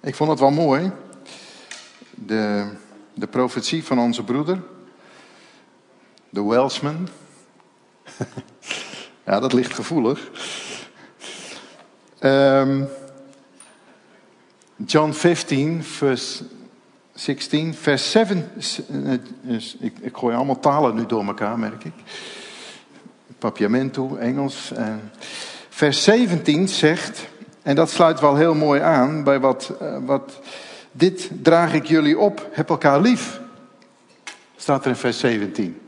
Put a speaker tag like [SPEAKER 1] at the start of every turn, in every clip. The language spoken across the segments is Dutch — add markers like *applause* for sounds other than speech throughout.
[SPEAKER 1] Ik vond het wel mooi. De, de profetie van onze broeder. De Welsman. *laughs* ja, dat ligt gevoelig. Ehm, John 15, vers 16, vers 7. Ik, ik gooi allemaal talen nu door elkaar, merk ik. Papiamento, Engels. Vers 17 zegt, en dat sluit wel heel mooi aan bij wat, eh, wat dit draag ik jullie op, heb elkaar lief. Staat er in vers 17.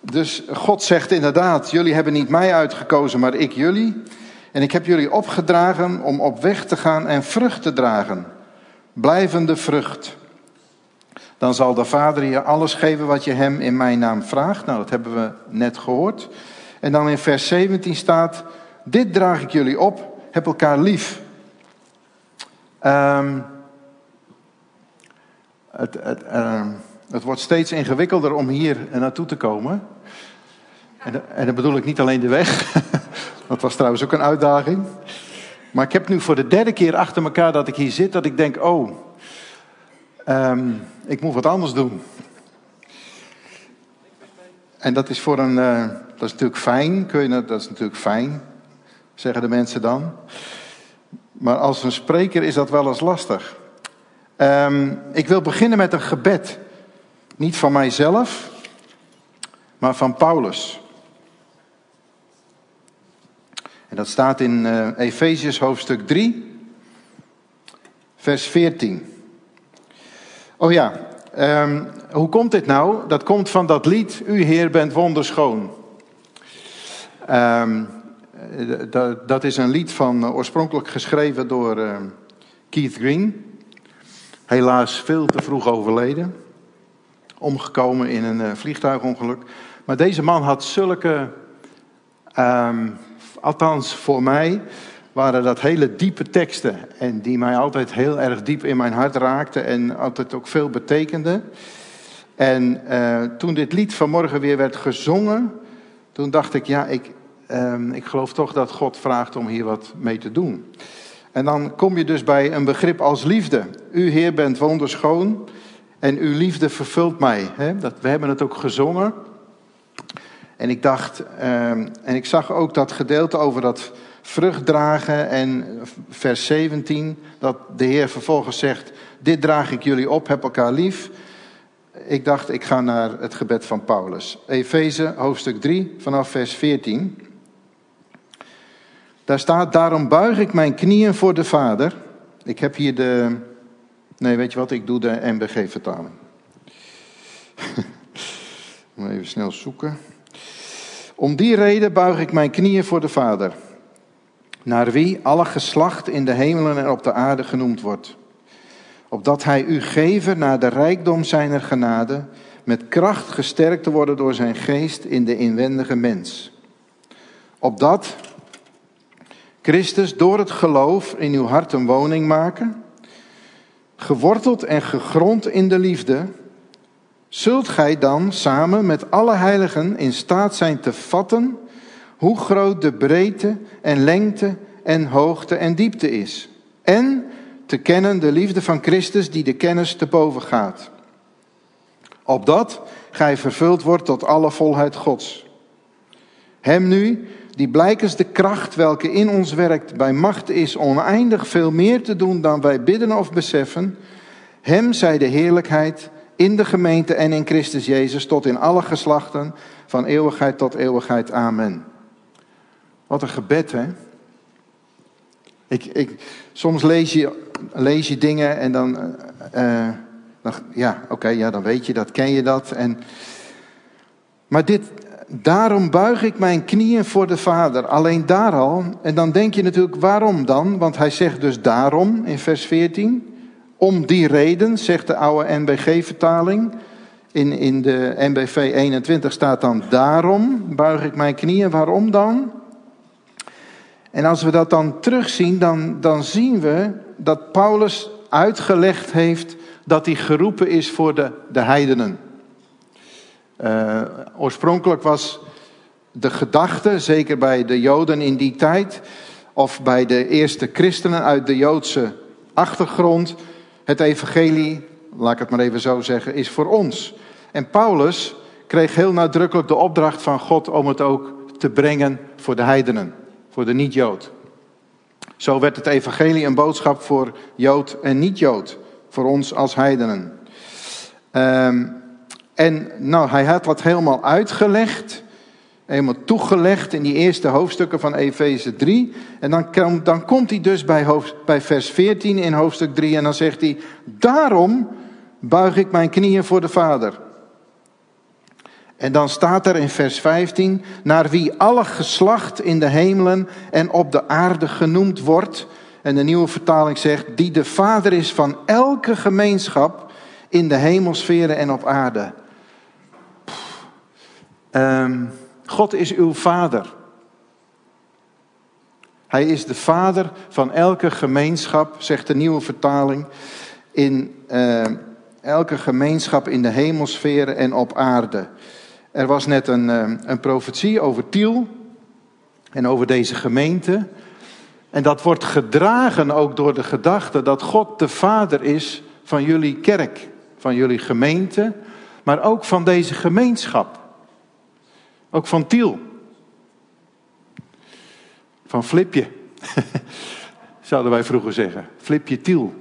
[SPEAKER 1] Dus God zegt inderdaad, jullie hebben niet mij uitgekozen, maar ik jullie. En ik heb jullie opgedragen om op weg te gaan en vrucht te dragen. Blijvende vrucht. Dan zal de Vader je alles geven wat je hem in mijn naam vraagt. Nou, dat hebben we net gehoord. En dan in vers 17 staat: Dit draag ik jullie op, heb elkaar lief. Um, het, het, um, het, wordt steeds ingewikkelder om hier naartoe te komen. En, en dan bedoel ik niet alleen de weg. *laughs* Dat was trouwens ook een uitdaging. Maar ik heb nu voor de derde keer achter elkaar dat ik hier zit, dat ik denk: oh, um, ik moet wat anders doen. En dat is voor een, uh, dat is natuurlijk fijn, kun je, dat is natuurlijk fijn, zeggen de mensen dan. Maar als een spreker is dat wel eens lastig. Um, ik wil beginnen met een gebed. Niet van mijzelf, maar van Paulus. En dat staat in uh, hoofdstuk 3, vers 14. Oh ja, um, hoe komt dit nou? Dat komt van dat lied, U Heer bent wonderschoon. Um, dat, dat is een lied van uh, oorspronkelijk geschreven door uh, Keith Green. Helaas veel te vroeg overleden. Omgekomen in een vliegtuigongeluk. Maar deze man had zulke, um, althans voor mij, waren dat hele diepe teksten. En die mij altijd heel erg diep in mijn hart raakten en altijd ook veel betekenden. En toen dit lied vanmorgen weer werd gezongen, toen dacht ik, ja, ik, uh, ik geloof toch dat God vraagt om hier wat mee te doen. En dan kom je dus bij een begrip als liefde. U Heer bent wonderschoon en uw liefde vervult mij. Dat, we hebben het ook gezongen. En ik dacht, uh, en ik zag ook dat gedeelte over dat vrucht dragen. En vers 17, dat de Heer vervolgens zegt: Dit draag ik jullie op, heb elkaar lief. Ik dacht, ik ga naar het gebed van Paulus. Efeze hoofdstuk 3, vanaf vers 14. Daar staat: Daarom buig ik mijn knieën voor de Vader. Ik heb hier de. Nee, weet je wat? Ik doe de MBG-vertaling. *laughs* Even snel zoeken. Om die reden buig ik mijn knieën voor de Vader naar wie alle geslacht in de hemelen en op de aarde genoemd wordt. Opdat hij u geven naar de rijkdom zijner genade, met kracht gesterkt te worden door zijn geest in de inwendige mens. Opdat Christus door het geloof in uw hart een woning maken, geworteld en gegrond in de liefde, zult gij dan samen met alle heiligen in staat zijn te vatten hoe groot de breedte en lengte en hoogte en diepte is. En te kennen de liefde van Christus die de kennis te boven gaat. Opdat gij vervuld wordt tot alle volheid Gods. Hem nu, die blijkens de kracht welke in ons werkt bij macht is oneindig veel meer te doen dan wij bidden of beseffen. Hem zij de heerlijkheid in de gemeente en in Christus Jezus tot in alle geslachten van eeuwigheid tot eeuwigheid. Amen. Wat een gebed, hè? Ik, ik, soms lees je, lees je dingen en dan, uh, dan ja, oké, ja, dan weet je dat, ken je dat. En, maar dit, daarom buig ik mijn knieën voor de Vader. Alleen daar al. En dan denk je natuurlijk, waarom dan? Want hij zegt dus daarom in vers 14. Om die reden, zegt de oude NBG-vertaling. In, in de NBV 21 staat dan daarom buig ik mijn knieën. Waarom dan? En als we dat dan terugzien, dan, dan zien we dat Paulus uitgelegd heeft dat hij geroepen is voor de, de heidenen. Uh, oorspronkelijk was de gedachte, zeker bij de Joden in die tijd, of bij de eerste christenen uit de Joodse achtergrond. Het evangelie, laat ik het maar even zo zeggen, is voor ons. En Paulus kreeg heel nadrukkelijk de opdracht van God om het ook te brengen voor de heidenen, voor de niet-Jood. Zo werd het evangelie een boodschap voor Jood en niet-Jood, voor ons als heidenen. Um, en nou, hij had dat helemaal uitgelegd, helemaal toegelegd in die eerste hoofdstukken van Efeze 3. En dan, dan komt hij dus bij, hoofd, bij vers 14 in hoofdstuk 3 en dan zegt hij, daarom buig ik mijn knieën voor de Vader. En dan staat er in vers 15, naar wie alle geslacht in de hemelen en op de aarde genoemd wordt. En de nieuwe vertaling zegt, die de Vader is van elke gemeenschap in de hemelsferen en op aarde. Um, God is uw vader. Hij is de vader van elke gemeenschap, zegt de nieuwe vertaling, in uh, elke gemeenschap in de hemelsferen en op aarde. Er was net een, uh, een profetie over Tiel en over deze gemeente. En dat wordt gedragen ook door de gedachte dat God de vader is van jullie kerk, van jullie gemeente, maar ook van deze gemeenschap. Ook van Tiel. Van Flipje. *laughs* Zouden wij vroeger zeggen. Flipje Tiel.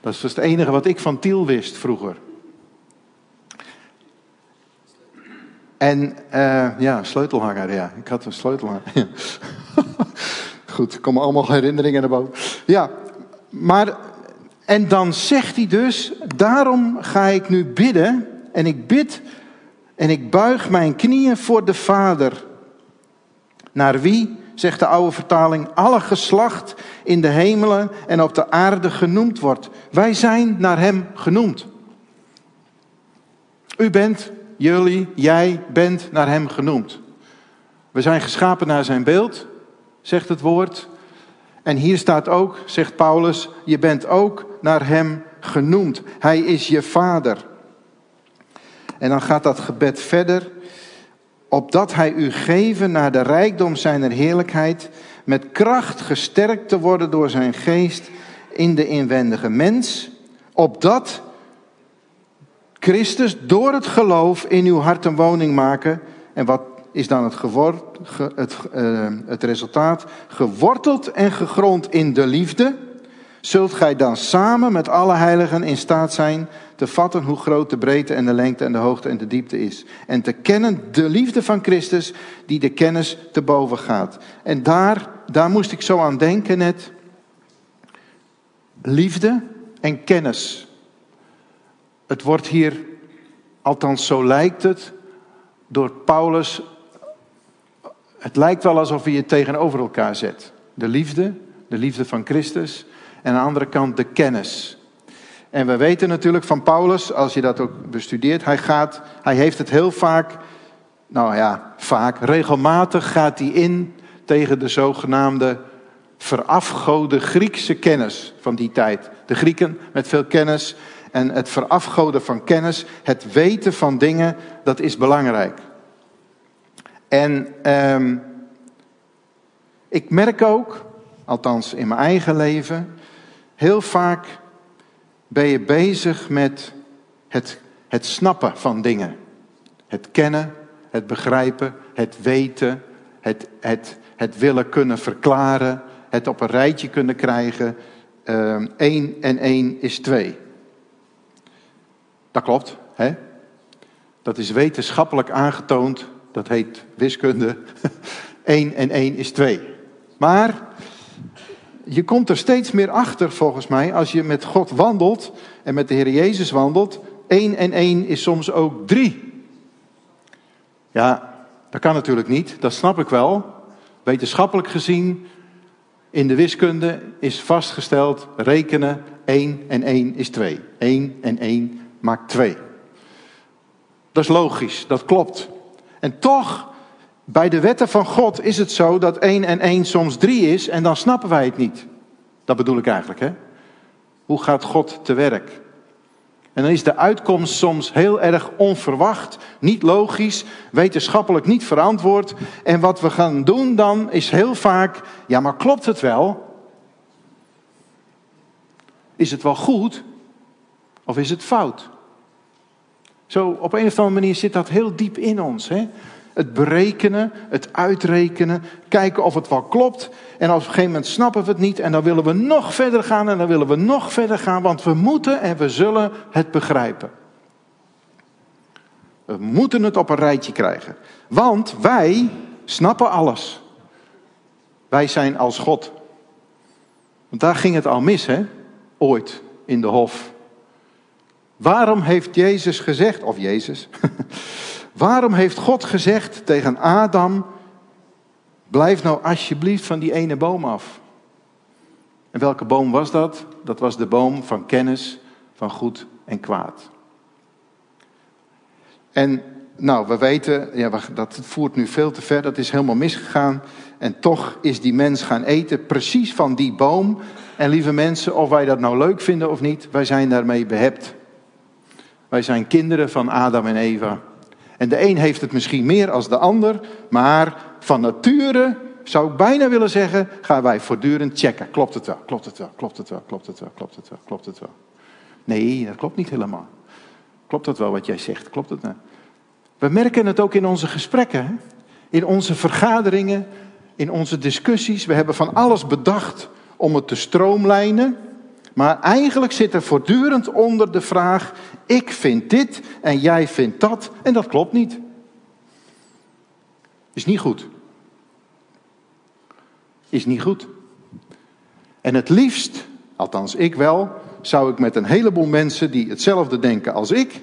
[SPEAKER 1] Dat is dus het enige wat ik van Tiel wist vroeger. En uh, ja, sleutelhanger, ja. Ik had een sleutelhanger. *laughs* Goed, er komen allemaal herinneringen naar boven. Ja, maar, en dan zegt hij dus, daarom ga ik nu bidden. En ik bid en ik buig mijn knieën voor de Vader. Naar wie, zegt de oude vertaling, alle geslacht in de hemelen en op de aarde genoemd wordt. Wij zijn naar Hem genoemd. U bent, jullie, jij bent naar Hem genoemd. We zijn geschapen naar Zijn beeld, zegt het woord. En hier staat ook, zegt Paulus, je bent ook naar Hem genoemd. Hij is je Vader. En dan gaat dat gebed verder. Opdat hij u geven naar de rijkdom zijner heerlijkheid, met kracht gesterkt te worden door zijn geest in de inwendige mens. Opdat Christus door het geloof in uw hart een woning maken. En wat is dan het, geword, het, uh, het resultaat? Geworteld en gegrond in de liefde zult gij dan samen met alle heiligen in staat zijn te vatten hoe groot de breedte en de lengte en de hoogte en de diepte is. En te kennen de liefde van Christus die de kennis te boven gaat. En daar, daar moest ik zo aan denken net. Liefde en kennis. Het wordt hier, althans zo lijkt het, door Paulus. Het lijkt wel alsof hij het tegenover elkaar zet. De liefde, de liefde van Christus en aan de andere kant de kennis. En we weten natuurlijk van Paulus, als je dat ook bestudeert, hij, gaat, hij heeft het heel vaak, nou ja, vaak, regelmatig gaat hij in tegen de zogenaamde verafgode Griekse kennis van die tijd. De Grieken met veel kennis en het verafgoden van kennis, het weten van dingen, dat is belangrijk. En um, ik merk ook, althans in mijn eigen leven, Heel vaak ben je bezig met het, het snappen van dingen. Het kennen, het begrijpen, het weten, het, het, het willen kunnen verklaren, het op een rijtje kunnen krijgen. Eén ehm, en één is twee. Dat klopt, hè? Dat is wetenschappelijk aangetoond. Dat heet wiskunde. *laughs* 1 en 1 is 2. Maar je komt er steeds meer achter, volgens mij, als je met God wandelt en met de Heer Jezus wandelt. 1 en 1 is soms ook 3. Ja, dat kan natuurlijk niet, dat snap ik wel. Wetenschappelijk gezien, in de wiskunde is vastgesteld, rekenen 1 en 1 is 2. 1 en 1 maakt 2. Dat is logisch, dat klopt. En toch bij de wetten van God is het zo dat 1 en 1 soms 3 is en dan snappen wij het niet. Dat bedoel ik eigenlijk, hè? Hoe gaat God te werk? En dan is de uitkomst soms heel erg onverwacht, niet logisch, wetenschappelijk niet verantwoord. En wat we gaan doen dan is heel vaak, ja maar klopt het wel? Is het wel goed of is het fout? Zo op een of andere manier zit dat heel diep in ons. Hè? Het berekenen, het uitrekenen, kijken of het wel klopt. En op een gegeven moment snappen we het niet en dan willen we nog verder gaan en dan willen we nog verder gaan, want we moeten en we zullen het begrijpen. We moeten het op een rijtje krijgen. Want wij snappen alles. Wij zijn als God. Want daar ging het al mis, hè? Ooit in de hof. Waarom heeft Jezus gezegd, of Jezus, *laughs* waarom heeft God gezegd tegen Adam, blijf nou alsjeblieft van die ene boom af? En welke boom was dat? Dat was de boom van kennis van goed en kwaad. En nou, we weten, ja, dat voert nu veel te ver, dat is helemaal misgegaan. En toch is die mens gaan eten precies van die boom. En lieve mensen, of wij dat nou leuk vinden of niet, wij zijn daarmee behept. Wij zijn kinderen van Adam en Eva. En de een heeft het misschien meer als de ander, maar van nature zou ik bijna willen zeggen, gaan wij voortdurend checken. Klopt het wel, klopt het wel, klopt het wel, klopt het wel, klopt het wel, klopt het wel. Nee, dat klopt niet helemaal. Klopt dat wel wat jij zegt? Klopt het nou? We merken het ook in onze gesprekken, in onze vergaderingen, in onze discussies. We hebben van alles bedacht om het te stroomlijnen. Maar eigenlijk zit er voortdurend onder de vraag: ik vind dit en jij vindt dat. En dat klopt niet. Is niet goed. Is niet goed. En het liefst, althans ik wel, zou ik met een heleboel mensen die hetzelfde denken als ik,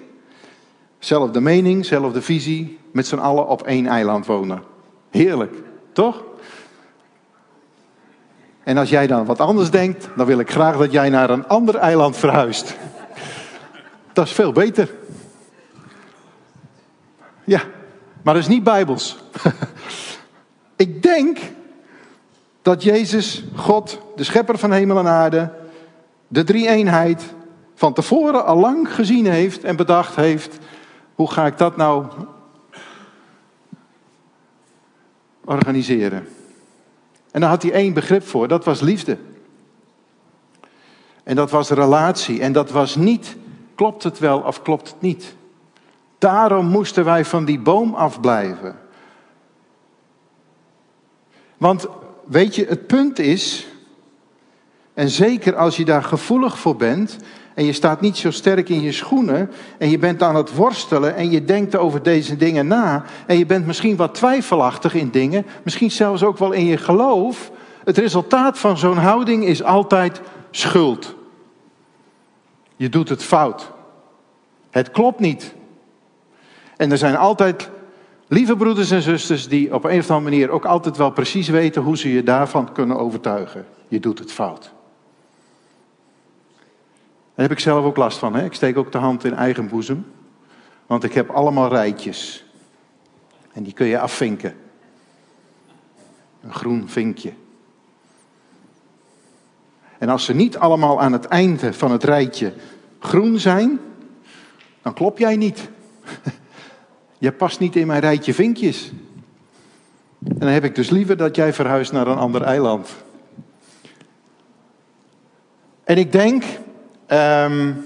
[SPEAKER 1] zelfde mening, zelfde visie, met z'n allen op één eiland wonen. Heerlijk, toch? En als jij dan wat anders denkt, dan wil ik graag dat jij naar een ander eiland verhuist. Dat is veel beter. Ja, maar dat is niet bijbels. *laughs* ik denk dat Jezus, God, de schepper van hemel en aarde, de drie-eenheid, van tevoren al lang gezien heeft en bedacht heeft: hoe ga ik dat nou organiseren? En daar had hij één begrip voor, dat was liefde. En dat was relatie. En dat was niet, klopt het wel of klopt het niet? Daarom moesten wij van die boom afblijven. Want weet je, het punt is, en zeker als je daar gevoelig voor bent, en je staat niet zo sterk in je schoenen en je bent aan het worstelen en je denkt over deze dingen na en je bent misschien wat twijfelachtig in dingen, misschien zelfs ook wel in je geloof. Het resultaat van zo'n houding is altijd schuld. Je doet het fout. Het klopt niet. En er zijn altijd lieve broeders en zusters die op een of andere manier ook altijd wel precies weten hoe ze je daarvan kunnen overtuigen. Je doet het fout. Daar heb ik zelf ook last van. Hè? Ik steek ook de hand in eigen boezem. Want ik heb allemaal rijtjes. En die kun je afvinken. Een groen vinkje. En als ze niet allemaal aan het einde van het rijtje groen zijn, dan klop jij niet. *laughs* Je past niet in mijn rijtje vinkjes. En dan heb ik dus liever dat jij verhuist naar een ander eiland. En ik denk Um,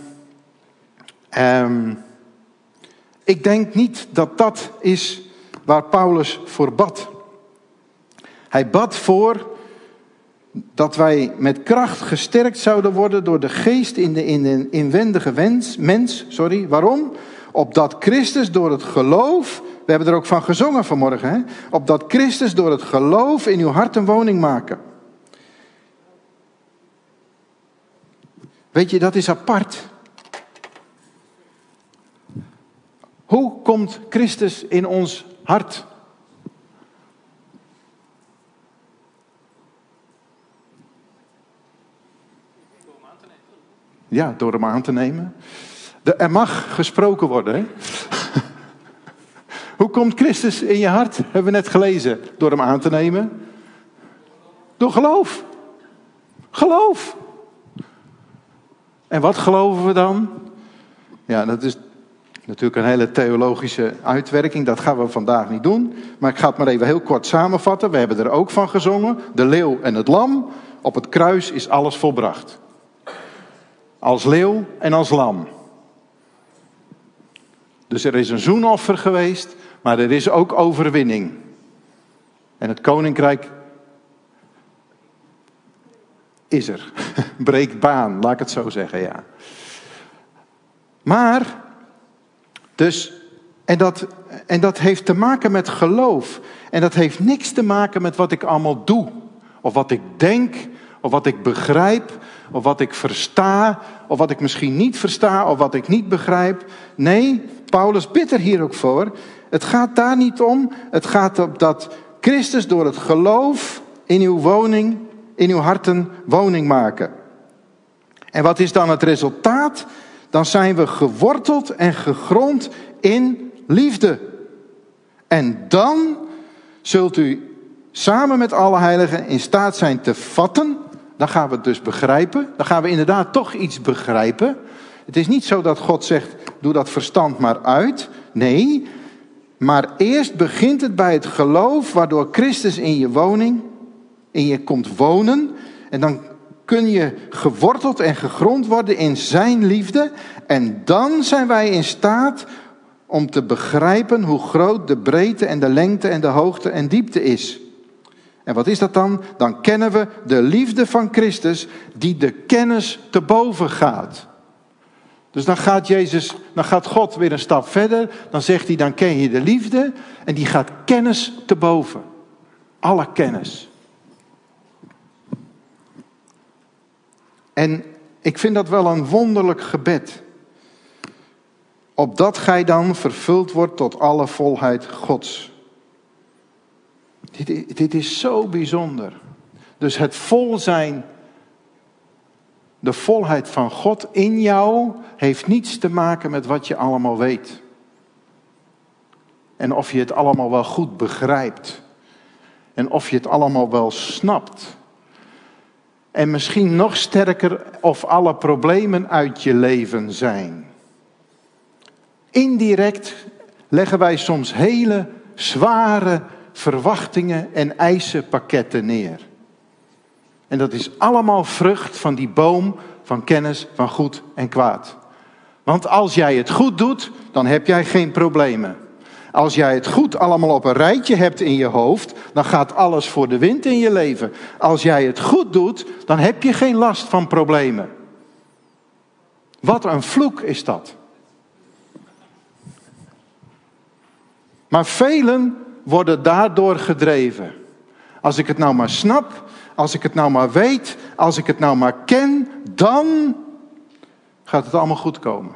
[SPEAKER 1] ik denk niet dat dat is waar Paulus voor bad. Hij bad voor dat wij met kracht gesterkt zouden worden door de geest in de, in inwendige wens, mens. Sorry, waarom? Opdat Christus door het geloof, we hebben er ook van gezongen vanmorgen, opdat Christus door het geloof in uw hart een woning maken. Weet je, dat is apart. Hoe komt Christus in ons hart? Ja, door hem aan te nemen. De, er mag gesproken worden. Hè? *laughs* Hoe komt Christus in je hart? Hebben we net gelezen. Door hem aan te nemen. Door geloof. Geloof. En wat geloven we dan? Ja, dat is natuurlijk een hele theologische uitwerking. Dat gaan we vandaag niet doen. Maar ik ga het maar even heel kort samenvatten. We hebben er ook van gezongen. De leeuw en het lam. Op het kruis is alles volbracht. als leeuw en als lam. Dus er is een zoenoffer geweest, maar er is ook overwinning. En het koninkrijk is er. *laughs* Breekt baan, laat ik het zo zeggen, ja. Maar, dus, en dat, en dat heeft te maken met geloof. En dat heeft niks te maken met wat ik allemaal doe. Of wat ik denk, of wat ik begrijp, of wat ik versta, of wat ik misschien niet versta, of wat ik niet begrijp. Nee, Paulus bidt er hier ook voor. Het gaat daar niet om. Het gaat om dat Christus door het geloof in uw woning, in uw harten woning maken. En wat is dan het resultaat? Dan zijn we geworteld en gegrond in liefde. En dan zult u samen met alle heiligen in staat zijn te vatten. Dan gaan we het dus begrijpen. Dan gaan we inderdaad toch iets begrijpen. Het is niet zo dat God zegt: doe dat verstand maar uit. Nee, maar eerst begint het bij het geloof, waardoor Christus in je woning, in je komt wonen. En dan kun je geworteld en gegrond worden in Zijn liefde. En dan zijn wij in staat om te begrijpen hoe groot de breedte en de lengte en de hoogte en diepte is. En wat is dat dan? Dan kennen we de liefde van Christus die de kennis te boven gaat. Dus dan gaat Jezus, dan gaat God weer een stap verder. Dan zegt hij, dan ken je de liefde. En die gaat kennis te boven. Alle kennis. En ik vind dat wel een wonderlijk gebed. Opdat gij dan vervuld wordt tot alle volheid Gods. Dit, dit is zo bijzonder. Dus het vol zijn, de volheid van God in jou, heeft niets te maken met wat je allemaal weet. En of je het allemaal wel goed begrijpt. En of je het allemaal wel snapt. En misschien nog sterker of alle problemen uit je leven zijn. Indirect leggen wij soms hele zware verwachtingen en eisenpakketten neer. En dat is allemaal vrucht van die boom van kennis van goed en kwaad. Want als jij het goed doet, dan heb jij geen problemen. Als jij het goed allemaal op een rijtje hebt in je hoofd, dan gaat alles voor de wind in je leven. Als jij het goed doet, dan heb je geen last van problemen. Wat een vloek is dat. Maar velen worden daardoor gedreven. Als ik het nou maar snap, als ik het nou maar weet, als ik het nou maar ken, dan gaat het allemaal goed komen.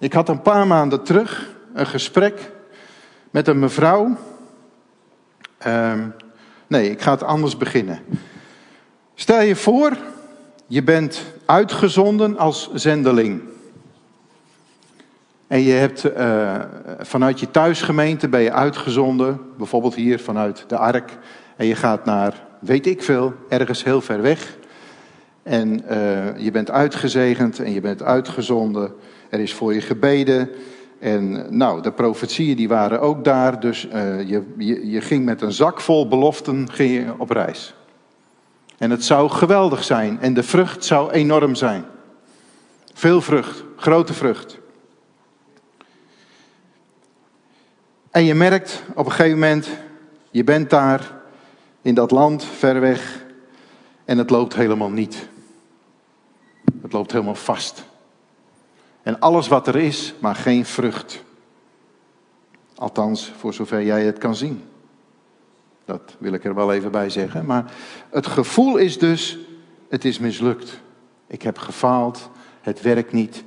[SPEAKER 1] Ik had een paar maanden terug een gesprek met een mevrouw. Uh, nee, ik ga het anders beginnen. Stel je voor, je bent uitgezonden als zendeling. En je hebt uh, vanuit je thuisgemeente ben je uitgezonden, bijvoorbeeld hier vanuit de Ark. En je gaat naar, weet ik veel, ergens heel ver weg. En uh, je bent uitgezegend en je bent uitgezonden. Er is voor je gebeden. En nou, de profetieën die waren ook daar. Dus uh, je, je, ging met een zak vol beloften op reis. En het zou geweldig zijn. En de vrucht zou enorm zijn. Veel vrucht, grote vrucht. En je merkt op een gegeven moment, je bent daar in dat land ver weg en het loopt helemaal niet. Het loopt helemaal vast. En alles wat er is, maar geen vrucht. Althans, voor zover jij het kan zien. Dat wil ik er wel even bij zeggen. Maar het gevoel is dus, het is mislukt. Ik heb gefaald, het werkt niet.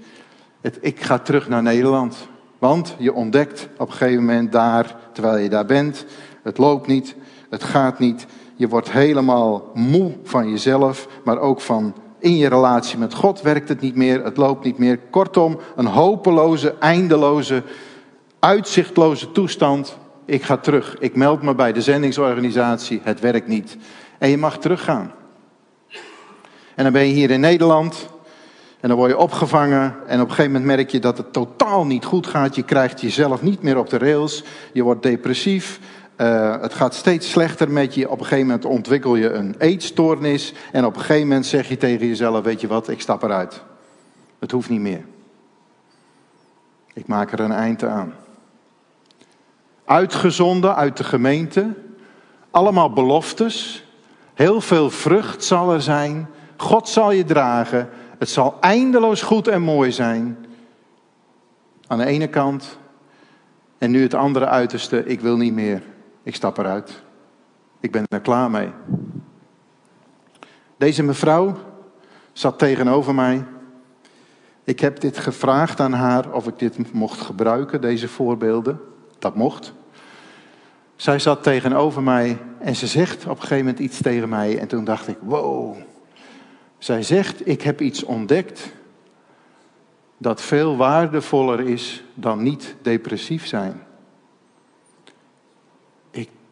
[SPEAKER 1] Het, ik ga terug naar Nederland. Want je ontdekt op een gegeven moment daar, terwijl je daar bent, het loopt niet, het gaat niet. Je wordt helemaal moe van jezelf, maar ook van in je relatie met God werkt het niet meer, het loopt niet meer. Kortom, een hopeloze, eindeloze, uitzichtloze toestand. Ik ga terug, ik meld me bij de zendingsorganisatie, het werkt niet. En je mag teruggaan. En dan ben je hier in Nederland en dan word je opgevangen en op een gegeven moment merk je dat het totaal niet goed gaat. Je krijgt jezelf niet meer op de rails, je wordt depressief. Uh, het gaat steeds slechter met je. Op een gegeven moment ontwikkel je een eetstoornis. En op een gegeven moment zeg je tegen jezelf: Weet je wat, ik stap eruit. Het hoeft niet meer. Ik maak er een eind aan. Uitgezonden uit de gemeente. Allemaal beloftes. Heel veel vrucht zal er zijn. God zal je dragen. Het zal eindeloos goed en mooi zijn. Aan de ene kant. En nu het andere uiterste. Ik wil niet meer. Ik stap eruit. Ik ben er klaar mee. Deze mevrouw zat tegenover mij. Ik heb dit gevraagd aan haar of ik dit mocht gebruiken, deze voorbeelden. Dat mocht. Zij zat tegenover mij en ze zegt op een gegeven moment iets tegen mij. En toen dacht ik, wow. Zij zegt, ik heb iets ontdekt dat veel waardevoller is dan niet depressief zijn.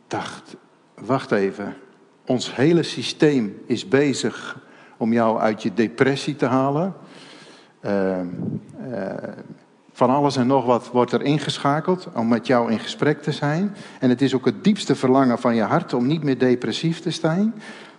[SPEAKER 1] Dacht, wacht even. Ons hele systeem is bezig om jou uit je depressie te halen. Uh, van alles en nog wat wordt er ingeschakeld om met jou in gesprek te zijn. En het is ook het diepste verlangen van je hart om niet meer depressief te zijn.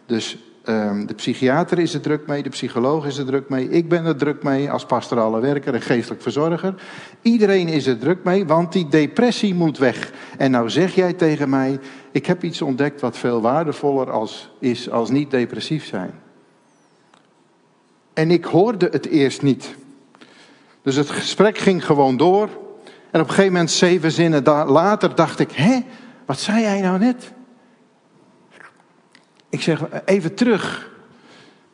[SPEAKER 1] Dus um, de psychiater is er druk mee, de psycholoog is er druk mee, ik ben er druk mee als pastorale werker en geestelijk verzorger. Iedereen is er druk mee, want die depressie moet weg. En nou zeg jij tegen mij, ik heb iets ontdekt wat veel waardevoller is als niet depressief zijn. En ik hoorde het eerst niet. Dus het gesprek ging gewoon door. En op een gegeven moment, zeven zinnen later, dacht ik: Hé, wat zei jij nou net? Ik zeg even terug.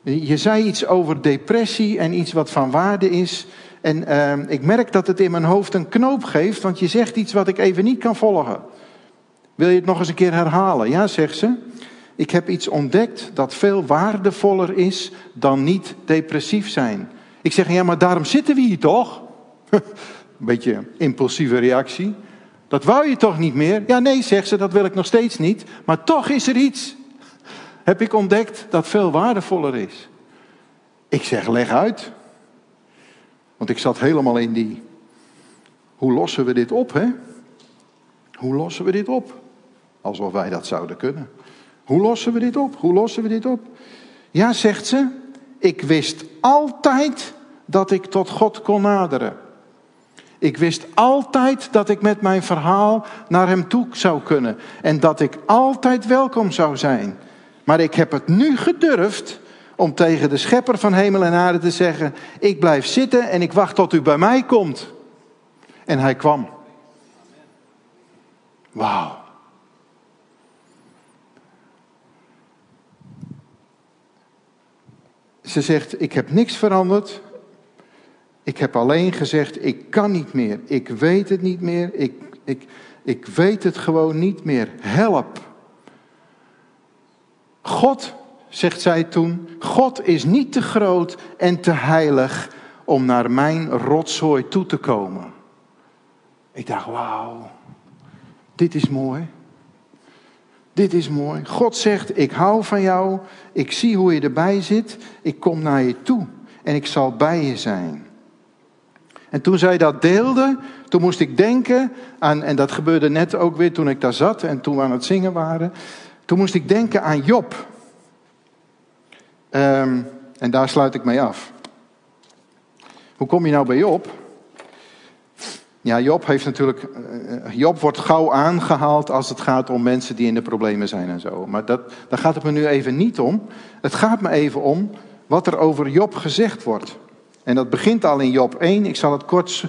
[SPEAKER 1] Je zei iets over depressie en iets wat van waarde is. En uh, ik merk dat het in mijn hoofd een knoop geeft, want je zegt iets wat ik even niet kan volgen. Wil je het nog eens een keer herhalen? Ja, zegt ze. Ik heb iets ontdekt dat veel waardevoller is dan niet depressief zijn. Ik zeg, ja, maar daarom zitten we hier toch? *laughs* Een beetje impulsieve reactie. Dat wou je toch niet meer? Ja, nee, zegt ze, dat wil ik nog steeds niet. Maar toch is er iets. Heb ik ontdekt dat veel waardevoller is. Ik zeg, leg uit. Want ik zat helemaal in die. Hoe lossen we dit op, hè? Hoe lossen we dit op? Alsof wij dat zouden kunnen. Hoe lossen we dit op? Hoe lossen we dit op? Ja, zegt ze, ik wist altijd dat ik tot God kon naderen. Ik wist altijd dat ik met mijn verhaal naar Hem toe zou kunnen en dat ik altijd welkom zou zijn. Maar ik heb het nu gedurfd om tegen de schepper van hemel en aarde te zeggen: Ik blijf zitten en ik wacht tot u bij mij komt. En hij kwam. Wauw. Ze zegt: Ik heb niks veranderd. Ik heb alleen gezegd: Ik kan niet meer. Ik weet het niet meer. Ik, ik, ik weet het gewoon niet meer. Help. God, zegt zij toen, God is niet te groot en te heilig om naar mijn rotzooi toe te komen. Ik dacht, wauw, dit is mooi. Dit is mooi. God zegt, ik hou van jou, ik zie hoe je erbij zit, ik kom naar je toe en ik zal bij je zijn. En toen zij dat deelde, toen moest ik denken aan, en dat gebeurde net ook weer toen ik daar zat en toen we aan het zingen waren, toen moest ik denken aan Job. Ehm, en daar sluit ik mee af. Hoe kom je nou bij Job? Ja, Job heeft natuurlijk. Eh, Job wordt gauw aangehaald als het gaat om mensen die in de problemen zijn en zo. Maar dat, daar gaat het me nu even niet om. Het gaat me even om wat er over Job gezegd wordt. En dat begint al in Job 1. Ik zal het kort,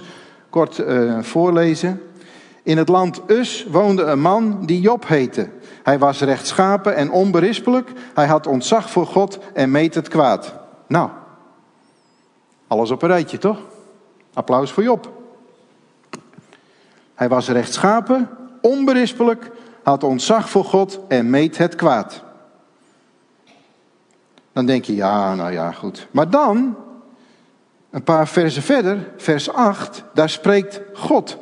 [SPEAKER 1] kort uh, voorlezen. In het land Us woonde een man die Job heette. Hij was rechtschapen en onberispelijk. Hij had ontzag voor God en meet het kwaad. Nou, alles op een rijtje toch? Applaus voor Job. Hij was rechtschapen, onberispelijk, had ontzag voor God en meet het kwaad. Dan denk je, ja, nou ja, goed. Maar dan, een paar versen verder, vers 8, daar spreekt God.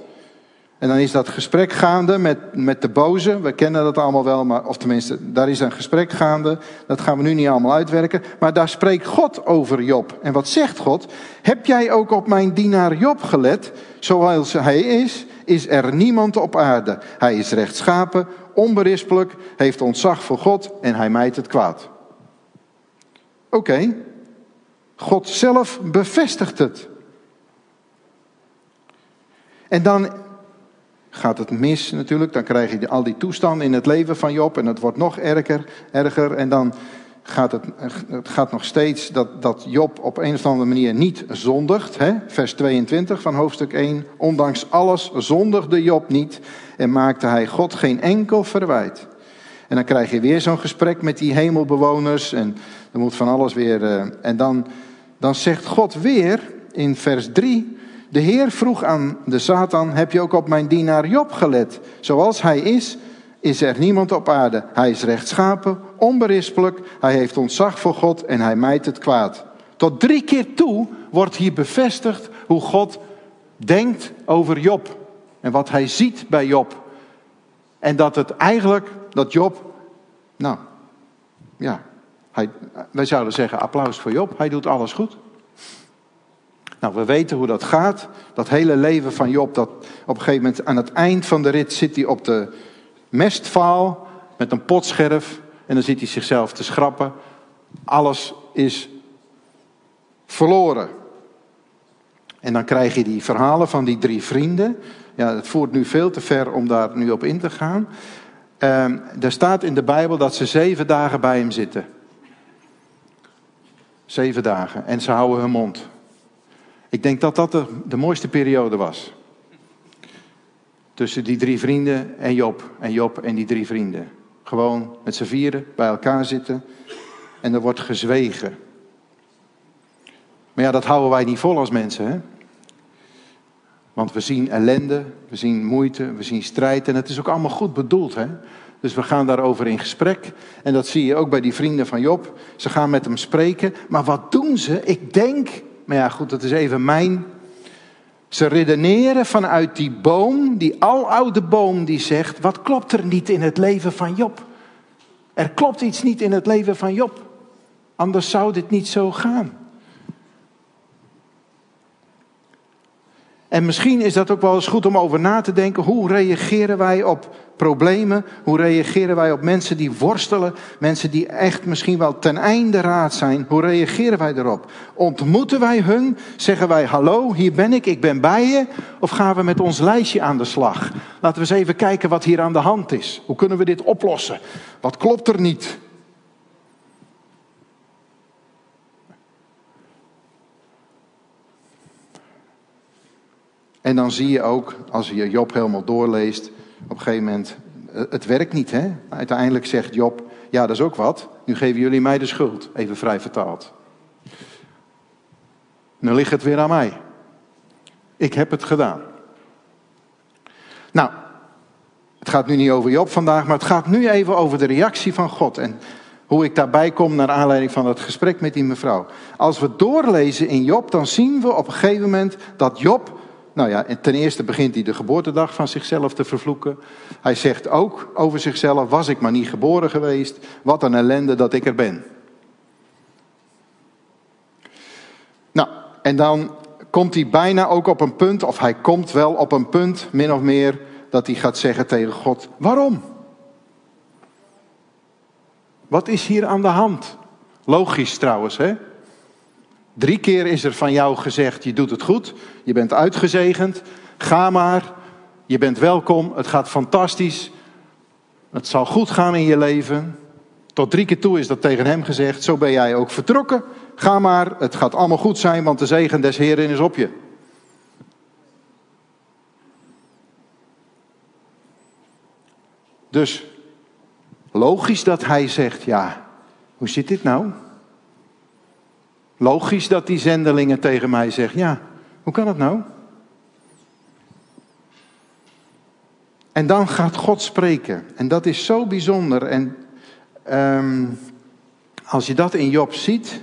[SPEAKER 1] En dan is dat gesprek gaande met, met de boze. We kennen dat allemaal wel, maar, of tenminste, daar is een gesprek gaande. Dat gaan we nu niet allemaal uitwerken. Maar daar spreekt God over Job. En wat zegt God? Heb jij ook op mijn dienaar Job gelet, zoals hij is? is er niemand op aarde. Hij is rechtschapen, onberispelijk, heeft ontzag voor God en hij mijt het kwaad. Oké, God zelf bevestigt het. En dan gaat het mis natuurlijk. Dan krijg je al die toestanden in het leven van Job. En het wordt nog erger. erger en dan gaat het, het gaat nog steeds dat, dat Job op een of andere manier niet zondigt. Hè? Vers 22 van hoofdstuk 1. Ondanks alles zondigde Job niet. En maakte hij God geen enkel verwijt. En dan krijg je weer zo'n gesprek met die hemelbewoners. En er moet van alles weer. Uh, en dan, dan zegt God weer in vers 3. De Heer vroeg aan de Satan: Heb je ook op mijn dienaar Job gelet? Zoals hij is, is er niemand op aarde. Hij is rechtschapen, onberispelijk, hij heeft ontzag voor God en hij mijt het kwaad. Tot drie keer toe wordt hier bevestigd hoe God denkt over Job en wat hij ziet bij Job. En dat het eigenlijk, dat Job, nou ja, wij zouden zeggen applaus voor Job, hij doet alles goed. Nou, we weten hoe dat gaat. Dat hele leven van Job, dat op een gegeven moment aan het eind van de rit zit hij op de mestvaal met een potscherf en dan zit hij zichzelf te schrappen. Alles is verloren. En dan krijg je die verhalen van die drie vrienden. Ja, het voert nu veel te ver om daar nu op in te gaan. Er staat in de Bijbel dat ze zeven dagen bij hem zitten. Zeven dagen. En ze houden hun mond. Ik denk dat dat de, de mooiste periode was. Tussen die drie vrienden en Job. En Job en die drie vrienden. Gewoon met z'n vieren bij elkaar zitten. En er wordt gezwegen. Maar ja, dat houden wij niet vol als mensen. Hè? Want we zien ellende, we zien moeite, we zien strijd. En het is ook allemaal goed bedoeld. Hè? Dus we gaan daarover in gesprek. En dat zie je ook bij die vrienden van Job. Ze gaan met hem spreken. Maar wat doen ze? Ik denk, maar ja goed, dat is even mijn ze redeneren vanuit die boom, die aloude boom die zegt, wat klopt er niet in het leven van Job? Er klopt iets niet in het leven van Job. Anders zou dit niet zo gaan. En misschien is dat ook wel eens goed om over na te denken. Hoe reageren wij op problemen? Hoe reageren wij op mensen die worstelen? Mensen die echt misschien wel ten einde raad zijn. Hoe reageren wij erop? Ontmoeten wij hun? Zeggen wij hallo, hier ben ik, ik ben bij je? Of gaan we met ons lijstje aan de slag? Laten we eens even kijken wat hier aan de hand is. Hoe kunnen we dit oplossen? Wat klopt er niet? En dan zie je ook, als je Job helemaal doorleest, op een gegeven moment, eh, het werkt niet. Hè? Uiteindelijk zegt Job, ja dat is ook wat, nu geven jullie mij de schuld, even vrij vertaald. Nu ligt het weer aan mij. Ik heb het gedaan. Nou, het gaat nu niet over Job vandaag, maar het gaat nu even over de reactie van God. En hoe ik daarbij kom naar aanleiding van het gesprek met die mevrouw. Als we doorlezen in Job, dan zien we op een gegeven moment dat Job nou ja, ten eerste begint hij de geboortedag van zichzelf te vervloeken. Hij zegt ook over zichzelf: Was ik maar niet geboren geweest, wat een ellende dat ik er ben. Nou, en dan komt hij bijna ook op een punt, of hij komt wel op een punt, min of meer, dat hij gaat zeggen tegen God: Waarom? Wat is hier aan de hand? Logisch trouwens, hè? Drie keer is er van jou gezegd: je doet het goed, je bent uitgezegend, ga maar, je bent welkom, het gaat fantastisch, het zal goed gaan in je leven. Tot drie keer toe is dat tegen hem gezegd: zo ben jij ook vertrokken, ga maar, het gaat allemaal goed zijn, want de zegen des Heren is op je. Dus logisch dat hij zegt: ja, hoe zit dit nou? Logisch dat die zendelingen tegen mij zeggen: Ja, hoe kan het nou? En dan gaat God spreken. En dat is zo bijzonder. En um, als je dat in Job ziet.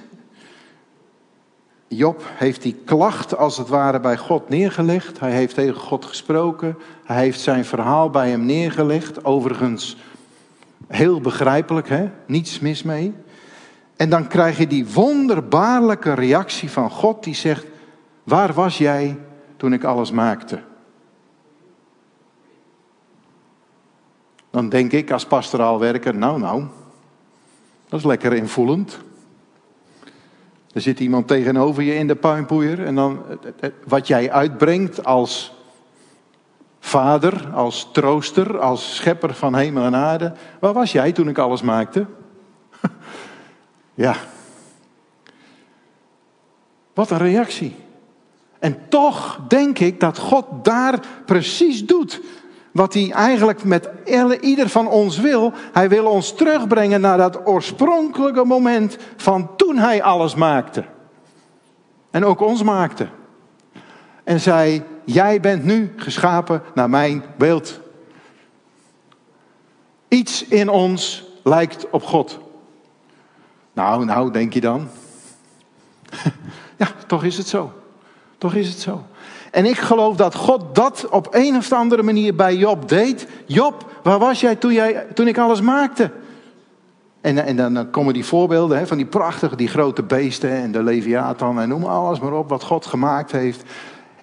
[SPEAKER 1] Job heeft die klacht als het ware bij God neergelegd. Hij heeft tegen God gesproken. Hij heeft zijn verhaal bij hem neergelegd. Overigens heel begrijpelijk, hè? niets mis mee. En dan krijg je die wonderbaarlijke reactie van God die zegt: Waar was jij toen ik alles maakte? Dan denk ik als pastoraal werker, nou nou, dat is lekker invoelend. Er zit iemand tegenover je in de puinpoeier en dan wat jij uitbrengt als vader, als trooster, als schepper van hemel en aarde. Waar was jij toen ik alles maakte? *laughs* ja. Wat een reactie. En toch denk ik dat God daar precies doet wat hij eigenlijk met ieder van ons wil. Hij wil ons terugbrengen naar dat oorspronkelijke moment van toen hij alles maakte. En ook ons maakte. En zei, jij bent nu geschapen naar mijn beeld. Iets in ons lijkt op God. Nou, nou, denk je dan? *laughs* ja, toch is het zo. Toch is het zo. En ik geloof dat God dat op een of andere manier bij Job deed. Job, waar was jij toen, jij, toen ik alles maakte? En, en dan komen die voorbeelden hè, van die prachtige, die grote beesten en de Leviathan en noem alles maar op wat God gemaakt heeft.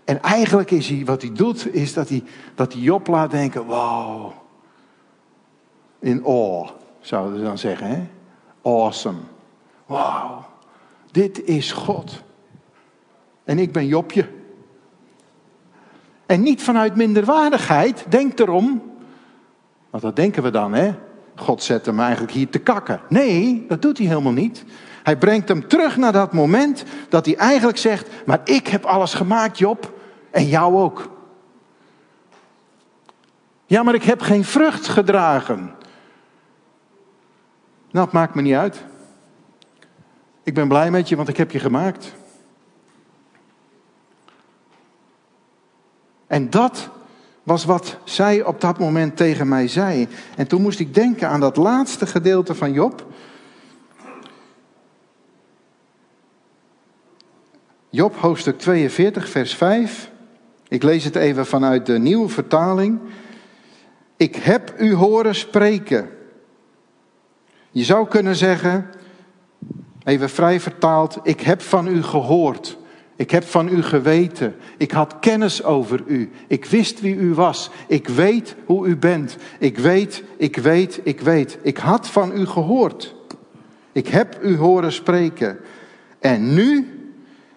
[SPEAKER 1] En eigenlijk is hij, wat hij doet, is dat hij, dat hij Job laat denken, wow. In awe, zouden ze dan zeggen. Hè? Awesome. Wauw. Dit is God. En ik ben Jobje. En niet vanuit minderwaardigheid, denk erom. Want dat denken we dan, hè? God zet hem eigenlijk hier te kakken. Nee, dat doet hij helemaal niet. Hij brengt hem terug naar dat moment dat hij eigenlijk zegt: Maar ik heb alles gemaakt, Job, en jou ook. Ja, maar ik heb geen vrucht gedragen. Nou, het maakt me niet uit. Ik ben blij met je, want ik heb je gemaakt. En dat was wat zij op dat moment tegen mij zei. En toen moest ik denken aan dat laatste gedeelte van Job. Job hoofdstuk 42, vers 5. Ik lees het even vanuit de nieuwe vertaling. Ik heb u horen spreken. Je zou kunnen zeggen, even vrij vertaald, ik heb van u gehoord. Ik heb van u geweten. Ik had kennis over u. Ik wist wie u was. Ik weet hoe u bent. Ik weet, ik weet, ik weet. Ik had van u gehoord. Ik heb u horen spreken. En nu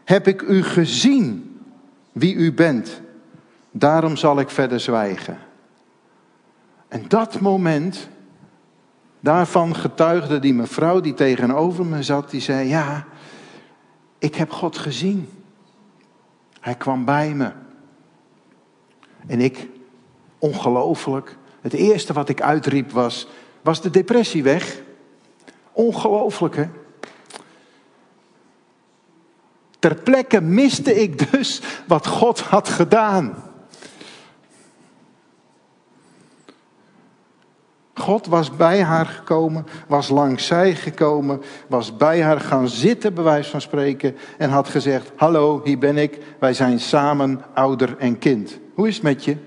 [SPEAKER 1] heb ik u gezien wie u bent. Daarom zal ik verder zwijgen. En dat moment, daarvan getuigde die mevrouw die tegenover me zat, die zei: Ja, ik heb God gezien. Hij kwam bij me. En ik, ongelooflijk, het eerste wat ik uitriep was, was de depressie weg. Ongelooflijk hè. Ter plekke miste ik dus wat God had gedaan. God was bij haar gekomen, was langs zij gekomen, was bij haar gaan zitten, bij wijze van spreken, en had gezegd: Hallo, hier ben ik, wij zijn samen ouder en kind. Hoe is het met je?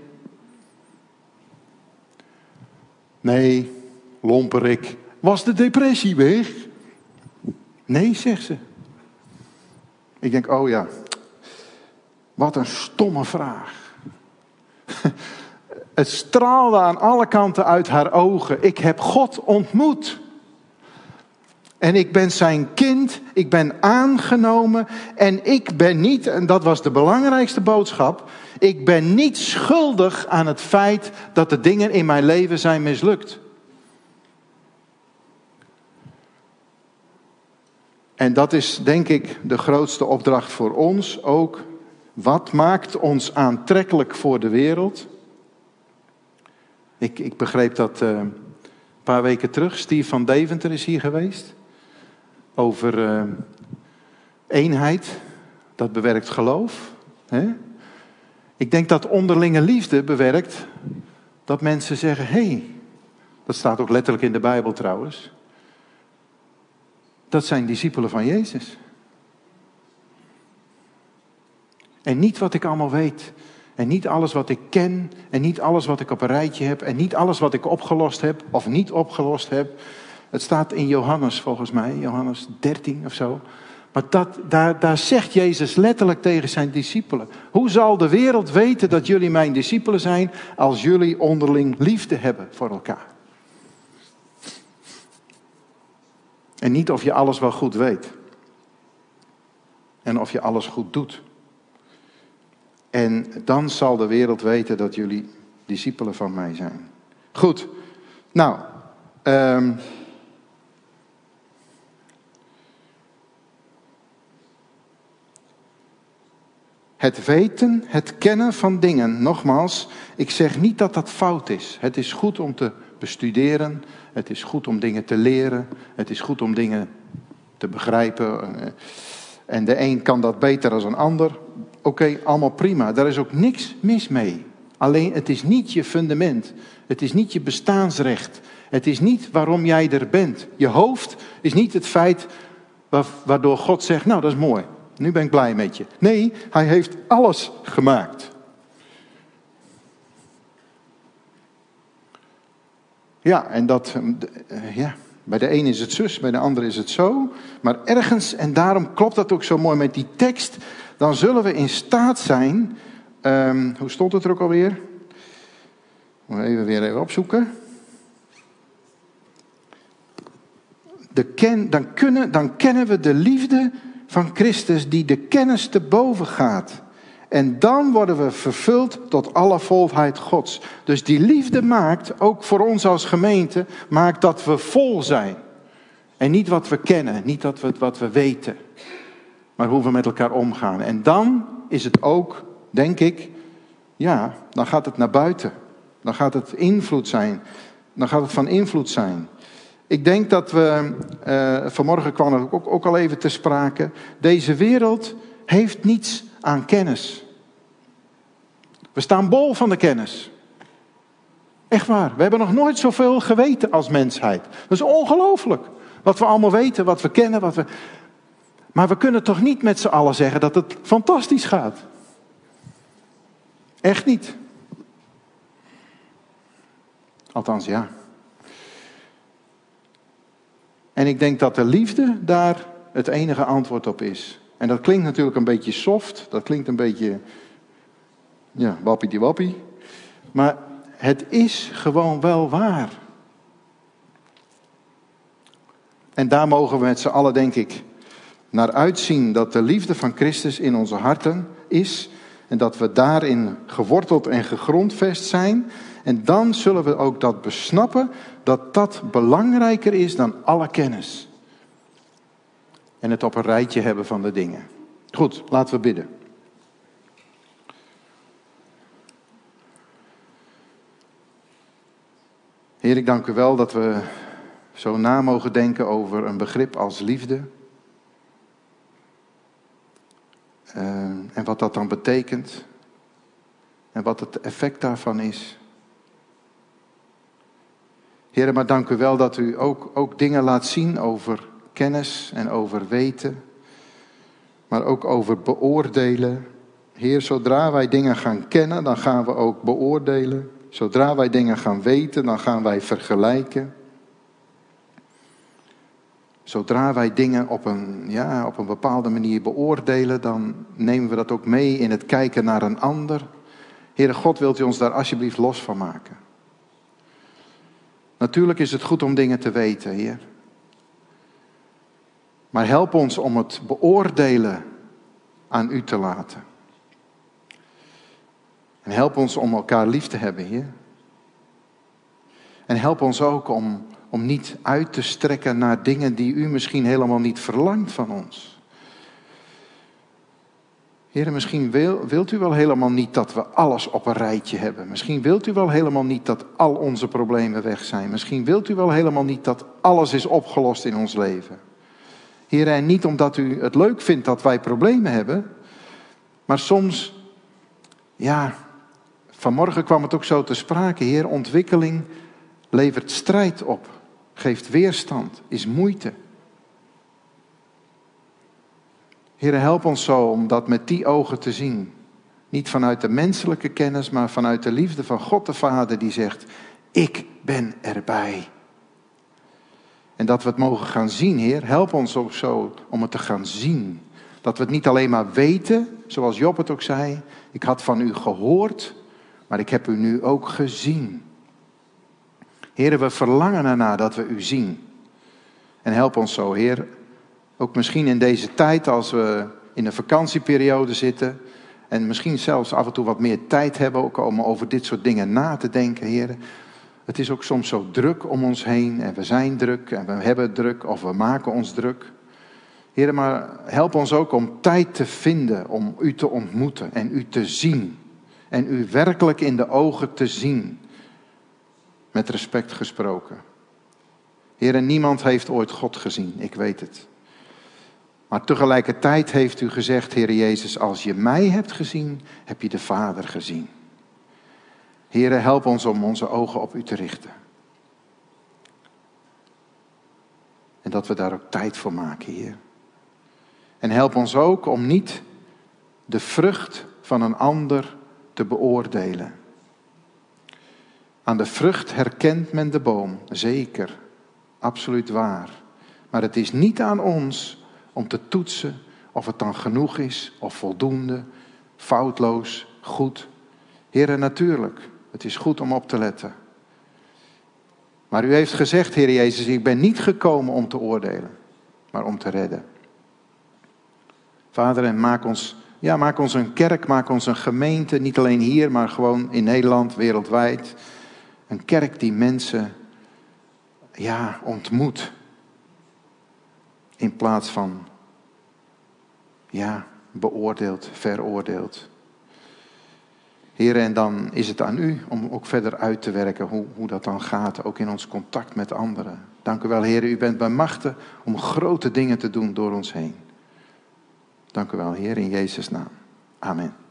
[SPEAKER 1] Nee, lomperik. Was de depressie weg? Nee, zegt ze. Ik denk: Oh ja, wat een stomme vraag. *laughs* Het straalde aan alle kanten uit haar ogen. Ik heb God ontmoet. En ik ben zijn kind, ik ben aangenomen en ik ben niet, en dat was de belangrijkste boodschap, ik ben niet schuldig aan het feit dat de dingen in mijn leven zijn mislukt. En dat is denk ik de grootste opdracht voor ons ook. Wat maakt ons aantrekkelijk voor de wereld? Ik, ik begreep dat uh, een paar weken terug. Steve van Deventer is hier geweest. Over uh, eenheid. Dat bewerkt geloof. Hè? Ik denk dat onderlinge liefde bewerkt dat mensen zeggen: hé, hey, dat staat ook letterlijk in de Bijbel trouwens. Dat zijn discipelen van Jezus. En niet wat ik allemaal weet. En niet alles wat ik ken, en niet alles wat ik op een rijtje heb, en niet alles wat ik opgelost heb of niet opgelost heb. Het staat in Johannes volgens mij, Johannes 13 of zo. Maar dat, daar, daar zegt Jezus letterlijk tegen zijn discipelen: Hoe zal de wereld weten dat jullie mijn discipelen zijn als jullie onderling liefde hebben voor elkaar? En niet of je alles wel goed weet. En of je alles goed doet. En dan zal de wereld weten dat jullie discipelen van mij zijn. Goed. Nou, um, Het weten, het kennen van dingen. Nogmaals, ik zeg niet dat dat fout is. Het is goed om te bestuderen. Het is goed om dingen te leren. Het is goed om dingen te begrijpen. En de een kan dat beter dan een ander. Oké, allemaal prima. Daar is ook niks mis mee. Alleen het is niet je fundament. Het is niet je bestaansrecht. Het is niet waarom jij er bent. Je hoofd is niet het feit waardoor God zegt: Nou, dat is mooi. Nu ben ik blij met je. Nee, hij heeft alles gemaakt. Ja, en dat, eh, ja, bij de een is het zus, bij de ander is het zo. Maar ergens, en daarom klopt dat ook zo mooi met die tekst, dan zullen we in staat zijn. Um, hoe stond het er ook alweer? Even weer even opzoeken. De ken, dan, kunnen, dan kennen we de liefde van Christus die de kennis te boven gaat. En dan worden we vervuld tot alle volheid Gods. Dus die liefde maakt, ook voor ons als gemeente, maakt dat we vol zijn. En niet wat we kennen, niet dat we, wat we weten, maar hoe we met elkaar omgaan. En dan is het ook, denk ik, ja, dan gaat het naar buiten. Dan gaat het invloed zijn. Dan gaat het van invloed zijn. Ik denk dat we, uh, vanmorgen kwam het ook, ook al even te sprake, deze wereld heeft niets aan kennis. We staan bol van de kennis. Echt waar, we hebben nog nooit zoveel geweten als mensheid. Dat is ongelooflijk. Wat we allemaal weten, wat we kennen, wat we. Maar we kunnen toch niet met z'n allen zeggen dat het fantastisch gaat? Echt niet. Althans, ja. En ik denk dat de liefde daar het enige antwoord op is. En dat klinkt natuurlijk een beetje soft, dat klinkt een beetje, ja, wappie die wappie. Maar het is gewoon wel waar. En daar mogen we met z'n allen, denk ik, naar uitzien dat de liefde van Christus in onze harten is. En dat we daarin geworteld en gegrondvest zijn. En dan zullen we ook dat besnappen dat dat belangrijker is dan alle kennis. En het op een rijtje hebben van de dingen. Goed, laten we bidden. Heer, ik dank u wel dat we zo na mogen denken over een begrip als liefde. Uh, en wat dat dan betekent. En wat het effect daarvan is. Heer, maar dank u wel dat u ook, ook dingen laat zien over kennis en over weten, maar ook over beoordelen. Heer, zodra wij dingen gaan kennen, dan gaan we ook beoordelen. Zodra wij dingen gaan weten, dan gaan wij vergelijken. Zodra wij dingen op een, ja, op een bepaalde manier beoordelen, dan nemen we dat ook mee in het kijken naar een ander. Heere God, wilt u ons daar alsjeblieft los van maken? Natuurlijk is het goed om dingen te weten, Heer. Maar help ons om het beoordelen aan U te laten. En help ons om elkaar lief te hebben, Heer. En help ons ook om, om niet uit te strekken naar dingen die U misschien helemaal niet verlangt van ons. Heer, misschien wil, wilt u wel helemaal niet dat we alles op een rijtje hebben. Misschien wilt u wel helemaal niet dat al onze problemen weg zijn. Misschien wilt u wel helemaal niet dat alles is opgelost in ons leven. Heer, en niet omdat u het leuk vindt dat wij problemen hebben. Maar soms, ja, vanmorgen kwam het ook zo te sprake. Heer, ontwikkeling levert strijd op. Geeft weerstand, is moeite. Heer, help ons zo om dat met die ogen te zien. Niet vanuit de menselijke kennis, maar vanuit de liefde van God de Vader die zegt, ik ben erbij. En dat we het mogen gaan zien, Heer. Help ons ook zo om het te gaan zien. Dat we het niet alleen maar weten, zoals Job het ook zei. Ik had van u gehoord, maar ik heb u nu ook gezien. Heren, we verlangen ernaar dat we u zien. En help ons zo, Heer. Ook misschien in deze tijd als we in een vakantieperiode zitten. En misschien zelfs af en toe wat meer tijd hebben om over dit soort dingen na te denken, Heer. Het is ook soms zo druk om ons heen en we zijn druk en we hebben druk of we maken ons druk. Heer, maar help ons ook om tijd te vinden om u te ontmoeten en u te zien. En u werkelijk in de ogen te zien. Met respect gesproken. Heer, niemand heeft ooit God gezien, ik weet het. Maar tegelijkertijd heeft u gezegd, Heer Jezus, als je mij hebt gezien, heb je de Vader gezien. Heer, help ons om onze ogen op u te richten. En dat we daar ook tijd voor maken, Heer. En help ons ook om niet de vrucht van een ander te beoordelen. Aan de vrucht herkent men de boom, zeker, absoluut waar. Maar het is niet aan ons om te toetsen of het dan genoeg is of voldoende, foutloos, goed. Heren, natuurlijk, het is goed om op te letten. Maar u heeft gezegd, Heer Jezus, ik ben niet gekomen om te oordelen, maar om te redden. Vader, en maak ons, ja, maak ons een kerk, maak ons een gemeente, niet alleen hier, maar gewoon in Nederland, wereldwijd. Een kerk die mensen ja, ontmoet. In plaats van ja, beoordeeld, veroordeeld. Heren, en dan is het aan u om ook verder uit te werken hoe, hoe dat dan gaat, ook in ons contact met anderen. Dank u wel, heren, u bent bij machten om grote dingen te doen door ons heen. Dank u wel, Heer, in Jezus' naam. Amen.